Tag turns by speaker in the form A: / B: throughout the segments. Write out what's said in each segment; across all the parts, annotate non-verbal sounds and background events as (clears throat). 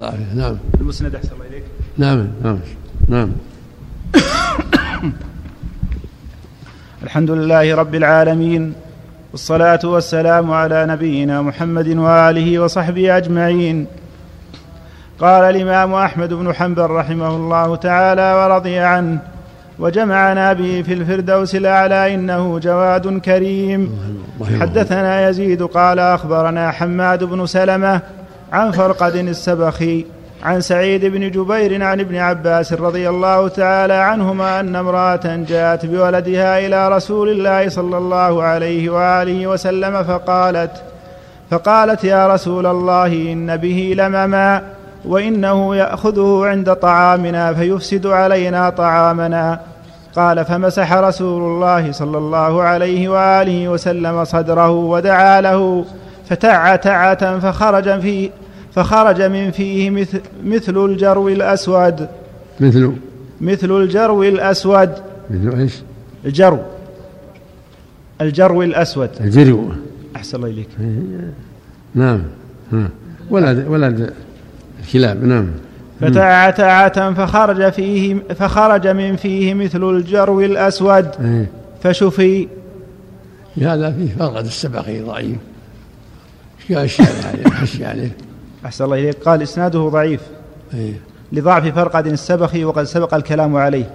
A: نعم.
B: المسند أحسن الله إليك.
A: نعم نعم نعم. (coughs)
B: الحمد لله رب العالمين والصلاة والسلام على نبينا محمد وآله وصحبه أجمعين. قال الإمام أحمد بن حنبل رحمه الله تعالى ورضي عنه وجمعنا به في الفردوس الأعلى إنه جواد كريم. حدثنا يزيد قال أخبرنا حماد بن سلمة عن فرقد السبخي عن سعيد بن جبير عن ابن عباس رضي الله تعالى عنهما أن امرأة جاءت بولدها إلى رسول الله صلى الله عليه وآله وسلم فقالت فقالت يا رسول الله إن به لمما وإنه يأخذه عند طعامنا فيفسد علينا طعامنا. قال فمسح رسول الله صلى الله عليه وآله وسلم صدره ودعا له. فثع ثعة فخرج في فخرج من فيه مثل, مثل الجرو الأسود.
A: مثل
B: مثل الجرو الأسود.
A: مثل إيش؟
B: الجرو. الجرو الأسود.
A: الجرو.
B: أحسن الله إليك.
A: نعم. ها. ولد ولد الكلاب. نعم.
B: فثع ثعة فخرج فيه فخرج من فيه مثل الجرو الأسود.
A: إيه.
B: فشفي.
A: هذا فيه فرقد السبقي ضعيف. في أشياء عليه عليه
B: أحسن الله إليك. قال إسناده ضعيف.
A: إيه.
B: لضعف فرقد السبخي وقد سبق الكلام عليه.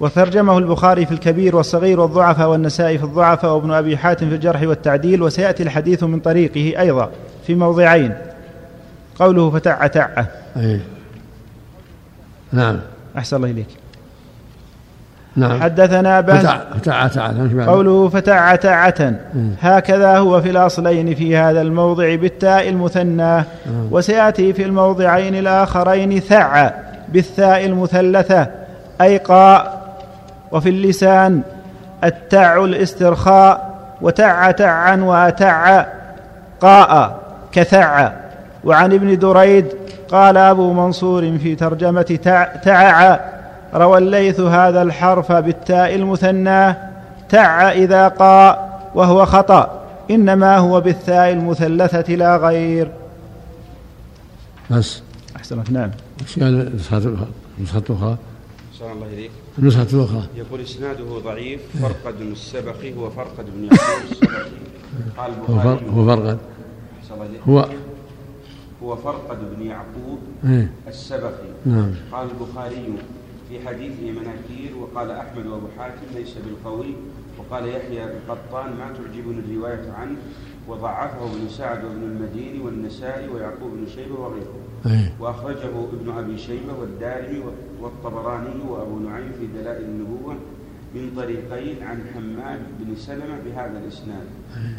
B: وترجمه البخاري في الكبير والصغير والضعفاء والنسائي في الضعفاء وابن أبي حاتم في الجرح والتعديل. وسيأتي الحديث من طريقه أيضا في موضعين. قوله فتع تعة
A: إيه. نعم.
B: أحسن الله إليك.
A: نعم.
B: حدثنا بهز
A: فتع فتع تعة مش معنى؟
B: قوله فتع تعة هكذا هو في الأصلين في هذا الموضع بالتاء المثنى. وسيأتي في الموضعين الآخرين ثع بالثاء المثلثة أي قاء. وفي اللسان التع الاسترخاء وتع تعا وأتع قاء كثع. وعن ابن دريد قال أبو منصور في ترجمة تع, تعع روى الليث هذا الحرف بالتاء المثنى تع إذا قاء وهو خطأ إنما هو بالثاء المثلثة لا غير.
A: بس.
B: أحسنت نعم.
A: وش قال نسخة الأخرى
C: صلى الله إليك.
A: النسخة الأخرى
C: يقول إسناده ضعيف فرقد السبخي هو فرقد بن يعقوب السبخي. قال
A: هو فر-
C: البخاري
A: هو فرقد. هو.
C: هو فرقد بن يعقوب
A: إيه.
C: السبخي.
A: نعم.
C: قال البخاري في حديثه مناكير وقال أحمد وأبو حاتم ليس بالقوي وقال يحيى القطان ما تعجبني الرواية عنه وضعفه ابن سعد وابن المديني والنسائي ويعقوب بن شيبة وغيره.
A: إيه.
C: وأخرجه ابن أبي شيبة والدارمي والطبراني وأبو نعيم في دلائل النبوة من طريقين عن حماد بن سلمة بهذا الإسناد.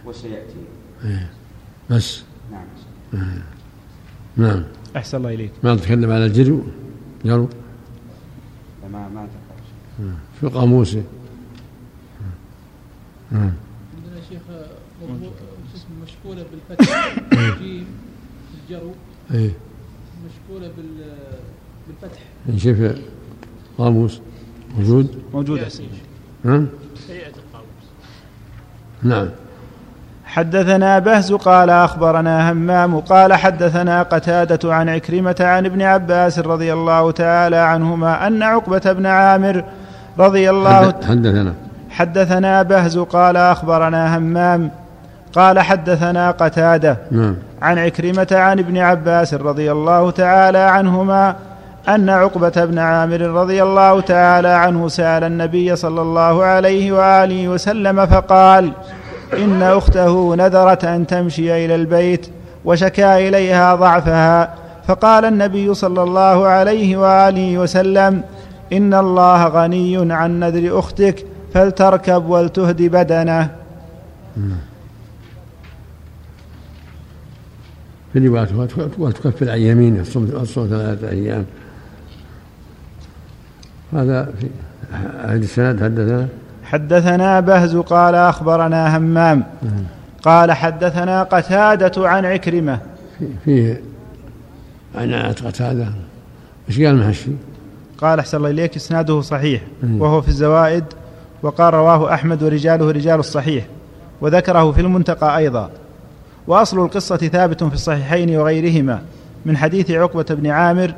C: وسيأتي.
A: إيه. بس.
C: نعم.
A: نعم.
B: أحسن الله إليك.
A: ما تكلم على الجرو جرو
C: فما ما تقرأ
A: في قاموسه
D: عندنا شيخ موضوع شو اسمه مشكولة بالفتح جيم الجرو.
A: إيه.
D: مشكولة بال بالفتح.
A: نشوف قاموس موجود؟
B: موجود
D: يأتي.
B: أحسن
A: نعم
D: هيئه القاموس
A: نعم.
B: حدثنا بهز قال أخبرنا همام قال حدثنا قتادة عن عكرمة عن ابن عباس رضي الله تعالى عنهما أن عقبة بن عامر رضي الله
A: حدث- حدثنا.
B: حدثنا بهز قال أخبرنا همام قال حدثنا قتادة
A: نعم.
B: عن عكرمة عن ابن عباس رضي الله تعالى عنهما أن عقبة بن عامر رضي الله تعالى عنه سأل النبي صلى الله عليه وآله وسلم فقال إن أخته نذرت أن تمشي إلى البيت وشكا إليها ضعفها فقال النبي صلى الله عليه وآله وسلم إن الله غني عن نذر أختك فلتركب ولتهد بدنه.
A: في رواية وتكفر عن يمينه تصوم ثلاثة أيام. هذا في أهل السند حدثنا؟
B: حدثنا بهز قال أخبرنا همام قال حدثنا قتادة عن عكرمة.
A: في- فيه عناءة قتادة. إيش قال المحشي؟
B: قال أحسن الله إليك إسناده صحيح. وهو في الزوائد وقال رواه أحمد ورجاله رجال الصحيح وذكره في المنتقى أيضا. وأصل القصة ثابت في الصحيحين وغيرهما من حديث عقبة بن عامر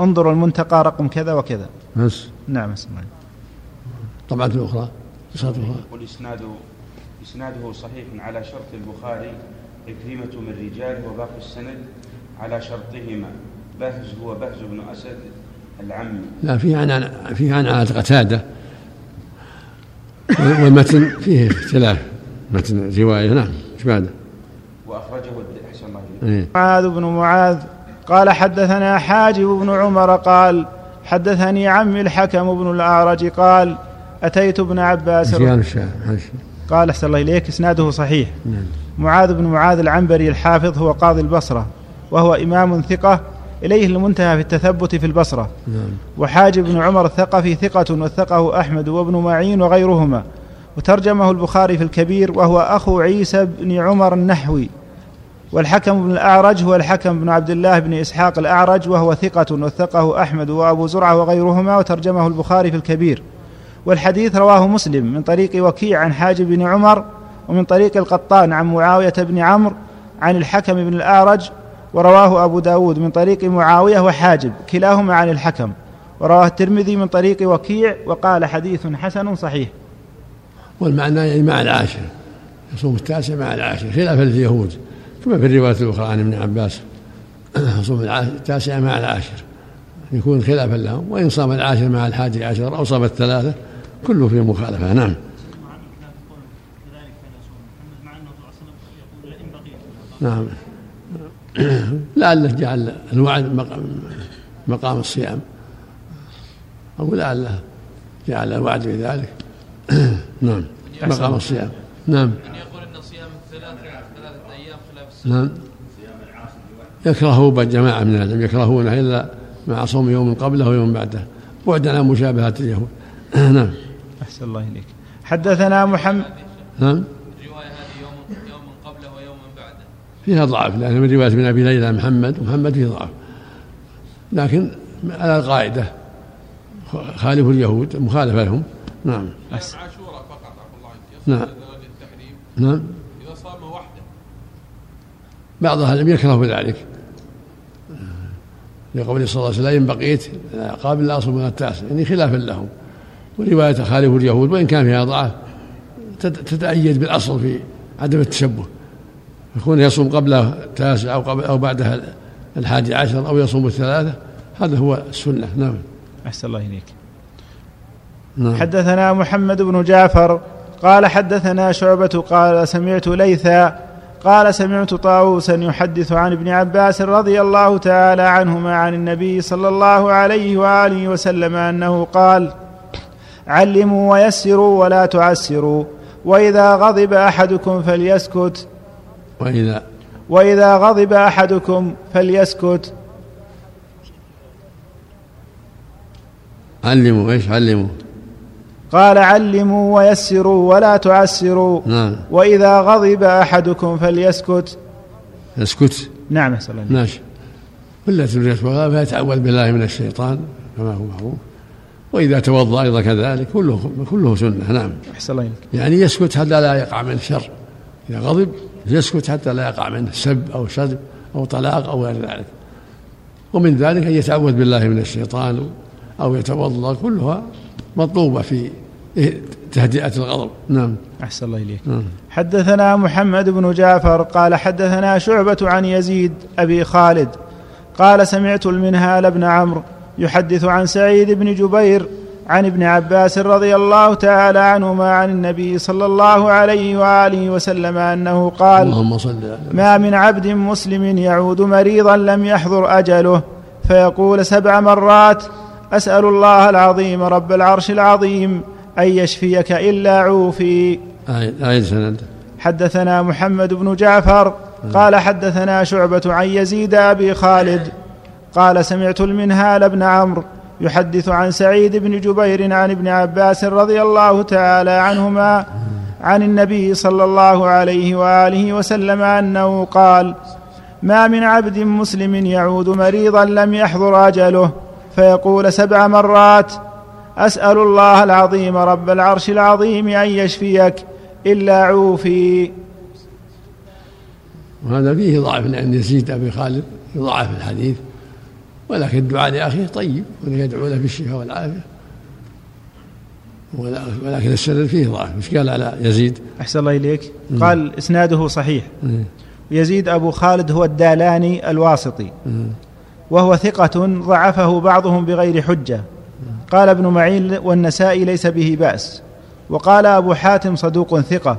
B: انظروا المنتقى رقم كذا وكذا.
A: بس.
B: نعم اسمع
A: طبعا الأخرى. نسخة أخرى
C: يقول إسناده إسناده صحيح على شرط البخاري عكرمة من رجاله وباقي السند على شرطهما بهز هو بهز بن أسد العمي
A: لا فيه عن فيه عن عن قتادة والمتن فيه اختلاف متن رواية نعم إيش بعده؟
C: وأخرجه أحسن الله.
A: إيه.
B: معاذ بن معاذ قال حدثنا حاجب بن عمر قال حدثني عمي الحكم بن الأعرج قال أتيت ابن عباس قال أحسن الله إليك إسناده صحيح.
A: نعم.
B: معاذ بن معاذ العنبري الحافظ هو قاضي البصرة وهو إمام ثقة إليه المنتهى في التثبت في البصرة.
A: نعم.
B: وحاجب بن عمر الثقفي ثقة وثقه أحمد وابن معين وغيرهما. وترجمه البخاري في الكبير وهو أخو عيسى بن عمر النحوي. والحكم بن الأعرج هو الحكم بن عبد الله بن إسحاق الأعرج وهو ثقة وثقه أحمد وأبو زرعة وغيرهما. وترجمه البخاري في الكبير. والحديث رواه مسلم من طريق وكيع عن حاجب بن عمر ومن طريق القطان عن معاوية بن عمرو عن الحكم بن الأعرج ورواه أبو داود من طريق معاوية وحاجب كلاهما عن الحكم ورواه الترمذي من طريق وكيع وقال حديث حسن صحيح.
A: والمعنى يعني مع العاشر يصوم التاسع مع العاشر خلافا لليهود كما في الرواية الأخرى عن ابن عباس (clears throat) يصوم التاسع مع العاشر يكون خلافا لهم وإن صام العاشر مع الحادي عشر أو صام الثلاثة كله في مخالفة نعم. نعم. (clears throat) لعله جعل الوعد مقام, الصيام. أو لعله جعل الوعد بذلك (clears throat) نعم مقام الصيام. نعم.
D: يعني يقول ان صيام ثلاثة أيام خلاف السنة
A: نعم. يكرهه جماعة من العلم يكرهونه إلا مع صوم يوم قبله ويوم بعده بعدا عن مشابهة اليهود. (clears throat) نعم.
B: أحسن الله إليك. حدثنا محمد.
A: نعم
D: الرواية هذه يوم يوم قبله ويوم بعده.
A: فيها ضعف لأن من رواية ابن أبي ليلى محمد ومحمد فيه ضعف. لكن على القاعدة خالف اليهود مخالفة لهم. نعم.
B: أحسن.
D: عاشوراء فقط عفوا الله عنك.
A: نعم. نعم.
D: إذا صام وحده.
A: بعض أهل العلم يكره ذلك. لقوله صلى الله عليه وسلم إن بقيت قابل لا أصوم من التاسع. يعني خلافا لهم. ورواية خالف اليهود وإن كان فيها ضعف تت- تتأيد بالأصل في عدم التشبه. يكون يصوم قبله التاسع أو قبل أو بعدها الحادي عشر أو يصوم الثلاثة هذا هو السنة. نعم.
B: أحسن الله إليك.
A: نعم.
B: حدثنا محمد بن جعفر قال حدثنا شعبة قال سمعت ليثا قال سمعت طاووسا يحدث عن ابن عباس رضي الله تعالى عنهما عن النبي صلى الله عليه وآله وسلم أنه قال علموا ويسروا ولا تعسروا. وإذا غضب أحدكم فليسكت.
A: وإذا
B: وإذا غضب أحدكم فليسكت.
A: علموا إيش علموا؟
B: قال علموا ويسروا ولا تعسروا.
A: نعم.
B: وإذا غضب أحدكم فليسكت.
A: اسكت
B: نعم أسأل الله
A: ماشي. ولا وغاب فيتعوذ بالله من الشيطان كما هو معروف. وإذا توضأ أيضا كذلك كله كله سنة نعم.
B: أحسن الله إليك.
A: يعني يسكت حتى لا يقع منه شر. إذا غضب يسكت حتى لا يقع منه سب أو شذب أو طلاق أو غير ذلك. ومن ذلك أن يتعوذ بالله من الشيطان أو يتوضأ كلها مطلوبة في تهدئة الغضب. نعم.
B: أحسن الله إليك.
A: نعم.
B: حدثنا محمد بن جعفر قال حدثنا شعبة عن يزيد أبي خالد قال سمعت المنهال بن عمرو يحدث عن سعيد بن جبير عن ابن عباس رضي الله تعالى عنهما عن النبي صلى الله عليه وآله وسلم أنه قال
A: اللهم صل
B: ما من عبد مسلم يعود مريضا لم يحضر أجله فيقول سبع مرات أسأل الله العظيم رب العرش العظيم أن يشفيك إلا عوفي.
A: آية آية سند
B: حدثنا محمد بن جعفر قال حدثنا شعبة عن يزيد أبي خالد. قال سمعت المنهال بن عمرو يحدث عن سعيد بن جبير عن ابن عباس رضي الله تعالى عنهما عن النبي صلى الله عليه وآله وسلم أنه قال ما من عبد مسلم يعود مريضا لم يحضر أجله فيقول سبع مرات أسأل الله العظيم رب العرش العظيم أن يشفيك إلا عوفي.
A: وهذا فيه ضعف لأن يزيد أبي خالد يضاعف الحديث. ولكن الدعاء لأخيه طيب يدعو له بالشفاء والعافية. ولكن السند فيه ضعف. مش قال على يزيد؟
B: أحسن الله إليك. قال إسناده صحيح. يزيد أبو خالد هو الدالاني الواسطي. وهو ثقة ضعفه بعضهم بغير حجة. قال ابن معين والنسائي ليس به بأس. وقال أبو حاتم صدوق ثقة.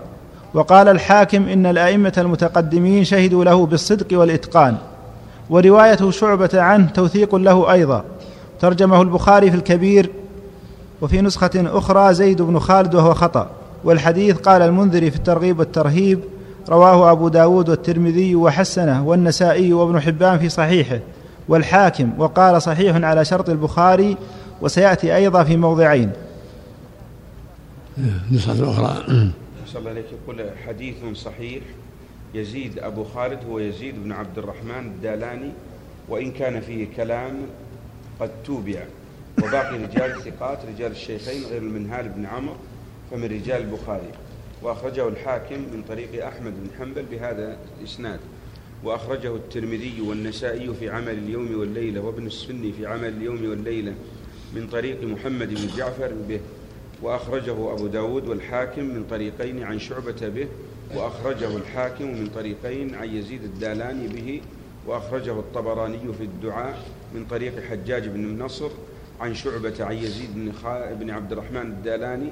B: وقال الحاكم إن الأئمة المتقدمين شهدوا له بالصدق والإتقان. ورواية شعبة عنه توثيق له أيضا. ترجمه البخاري في الكبير وفي نسخة أخرى زيد بن خالد وهو خطأ. والحديث قال المنذري في الترغيب والترهيب رواه أبو داود والترمذي وحسنه والنسائي وابن حبان في صحيحه. والحاكم وقال صحيح على شرط البخاري وسيأتي أيضا في موضعين.
A: نسخة أخرى.
C: الله عليك. يقول حديث صحيح. يزيد أبو خالد هو يزيد بن عبد الرحمن الدالاني وإن كان فيه كلام قد توبع. وباقي رجال الثقات رجال الشيخين غير المنهال بن عمرو فمن رجال البخاري. وأخرجه الحاكم من طريق أحمد بن حنبل بهذا الإسناد. وأخرجه الترمذي والنسائي في عمل اليوم والليلة وابن السني في عمل اليوم والليلة من طريق محمد بن جعفر به. وأخرجه أبو داود والحاكم من طريقين عن شعبة به. وأخرجه الحاكم من طريقين عن يزيد الدالاني به وأخرجه الطبراني في الدعاء من طريق حجاج بن نصر عن شعبة عن يزيد بن, بن عبد الرحمن الدالاني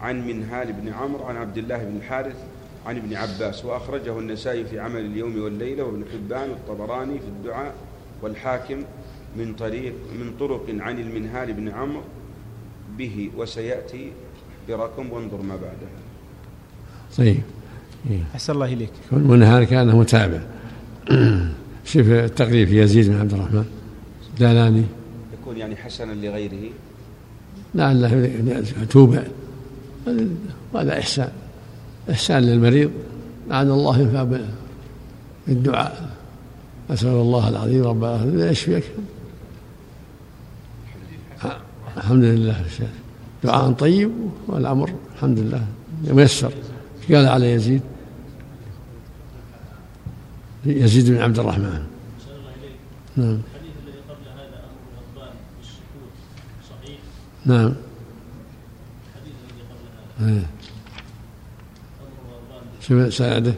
C: عن منهال بن عمرو عن عبد الله بن الحارث عن ابن عباس. وأخرجه النسائي في عمل اليوم والليلة وابن حبان والطبراني في الدعاء والحاكم من طريق من طرق عن المنهال بن عمرو به. وسيأتي برقم وانظر ما بعده
A: طيب.
B: أحسن الله إليك.
A: المنهال كان متابع. (clears throat) شوف التقريب في يزيد بن عبد الرحمن. دالاني
C: يكون يعني حسنا لغيره.
A: لعله توبة. هذا إحسان. إحسان للمريض. لعل الله ينفع بالدعاء أسأل الله العظيم رب العالمين. يشفيك الحمد لله. دعاء طيب والأمر الحمد لله. ميسر. قال على يزيد. يزيد بن عبد الرحمن. نعم. نعم. الذي شو ساعده؟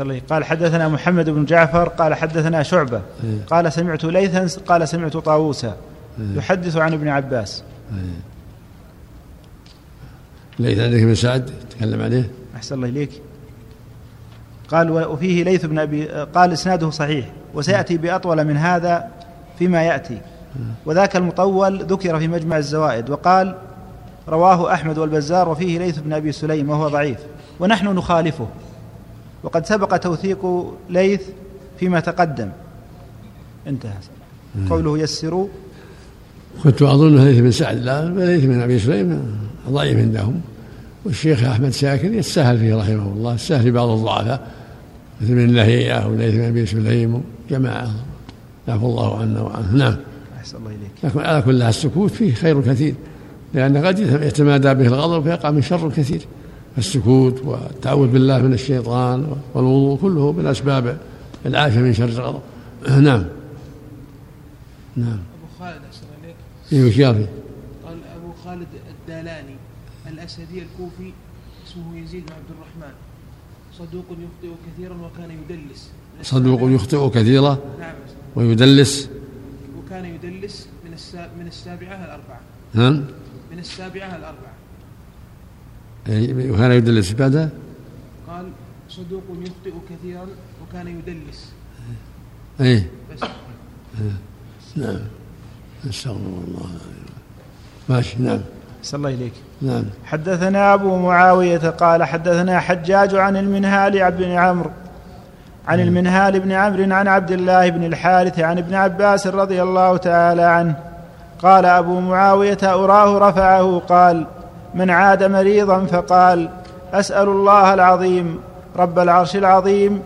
B: الله. قال حدثنا محمد بن جعفر قال حدثنا شعبة.
A: إيه.
B: قال سمعت ليثا قال سمعت طاووسا.
A: إيه.
B: يحدث عن ابن عباس.
A: إيه. ليث عندك بن سعد؟ تكلم عليه؟
B: أحسن الله إليك. قال وفيه ليث بن أبي قال إسناده صحيح وسيأتي بأطول من هذا فيما يأتي. وذاك المطول ذكر في مجمع الزوائد وقال رواه أحمد والبزار وفيه ليث بن أبي سليم وهو ضعيف ونحن نخالفه. وقد سبق توثيق ليث فيما تقدم. انتهى. قوله يسروا
A: كنت أظن ليث بن سعد لا ليث بن أبي سليم ضعيف عندهم والشيخ أحمد شاكر يتساهل فيه رحمه الله يتساهل في بعض الضعفاء. مثل من لهيئة وليث بن أبي سليم جماعة. يعفو الله عنا وعنه نعم.
B: أحسن الله إليك.
A: لكن على كل السكوت فيه خير كثير. لأن قد يتمادى به الغضب فيقع من شر كثير. السكوت والتعوذ بالله من الشيطان والوضوء كله من أسباب العافية من شر الغضب. (clears throat) نعم. نعم.
D: أبو خالد أحسن عليك
A: إيه وش قال
D: قال أبو خالد الدالاني الأسدي الكوفي اسمه يزيد بن عبد الرحمن. صدوق يخطئ كثيرا وكان يدلس.
A: صدوق يخطئ كثيرا
D: نعم.
A: ويدلس.
D: وكان يدلس من من السابعة الأربعة.
A: نعم.
D: من السابعة الأربعة.
A: وكان يدلس بعدها؟
D: قال صدوق يخطئ كثيرا وكان يدلس.
A: اي
D: بس.
A: نعم. استغفر الله ماشي نعم.
B: صلى الله إليك.
A: نعم.
B: حدثنا أبو معاوية قال حدثنا حجاج عن المنهال بن عمرو عن المنهال بن عمرو عن عبد الله بن الحارث عن ابن عباس رضي الله تعالى عنه قال أبو معاوية أراه رفعه قال من عاد مريضا فقال أسأل الله العظيم رب العرش العظيم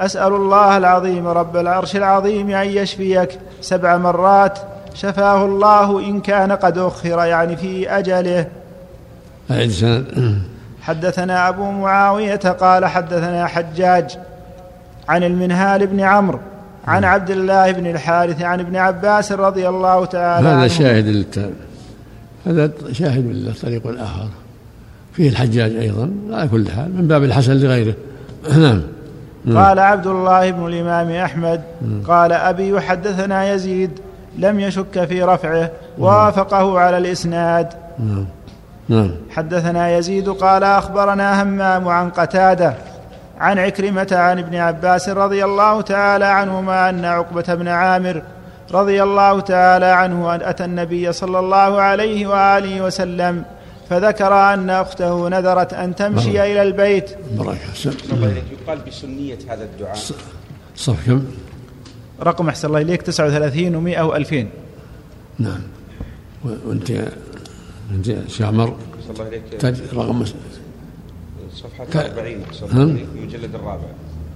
B: أسأل الله العظيم رب العرش العظيم أن يشفيك سبع مرات شفاه الله إن كان قد أخر يعني في أجله. حدثنا أبو معاوية قال حدثنا حجاج عن المنهال بن عمرو عن عبد الله بن الحارث عن ابن عباس رضي الله تعالى
A: هذا
B: عنه
A: شاهد للتام هذا شاهد له طريق آخر فيه الحجاج أيضا على كل حال من باب الحسن لغيره. (clears throat) نعم.
B: قال عبد الله بن الإمام أحمد قال أبي حدثنا يزيد لم يشك في رفعه وافقه على الإسناد.
A: نعم. نعم.
B: حدثنا يزيد قال أخبرنا همام عن قتادة عن عكرمة عن ابن عباس رضي الله تعالى عنهما أن عقبة بن عامر رضي الله تعالى عنه أن أتى النبي صلى الله عليه وآله وسلم فذكر أن أخته نذرت أن تمشي
A: بارك.
B: إلى البيت.
A: بركة
C: يقال بسنية هذا الدعاء.
A: صف كم؟
B: رقم أحسن الله إليك 39 و100 و2000
A: نعم. و- وأنت إنت شامر
C: الله إليك.
A: رقم
C: صفحة
A: ك-
C: 40 صلى
A: هم؟
C: الله عليك المجلد الرابع.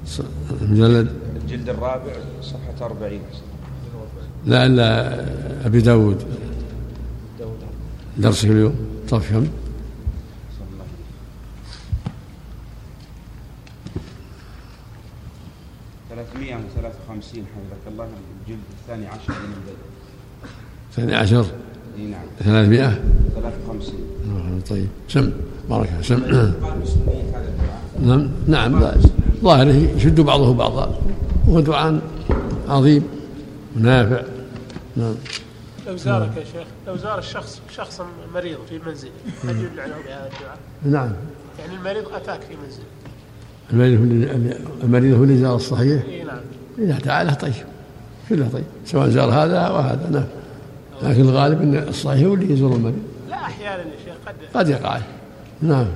A: ص- مجلد
C: الجلد الرابع صفحة 40
A: لا الا أبي داود. درسك اليوم؟ صف كم؟
C: صلى الله ثلاثمائة وخمسين حفظك الله الجلد الثاني عشر من البدء.
A: ثاني عشر؟
C: إي نعم.
A: ثلاثمائة؟
C: ثلاثة وخمسين.
A: طيب. سم سم
C: بسنية هذا الدعاء.
A: نعم. نعم. ظاهره يشد بعضه بعضا. وهو دعاء عظيم ونافع نعم.
E: لو زارك يا شيخ لو زار الشخص شخصا مريض في منزله هل يدعى له بهذا الدعاء؟
A: نعم.
E: يعني المريض أتاك في منزله.
A: المريض هو اللي- المريض هو اللي زار الصحيح؟
E: إي نعم.
A: إذا تعالى طيب. كله طيب. سواء زار هذا وهذا نعم. لكن الغالب إن الصحيح هو اللي يزور المريض.
E: لا أحيانا يا شيخ قد
A: قد يقع. نعم.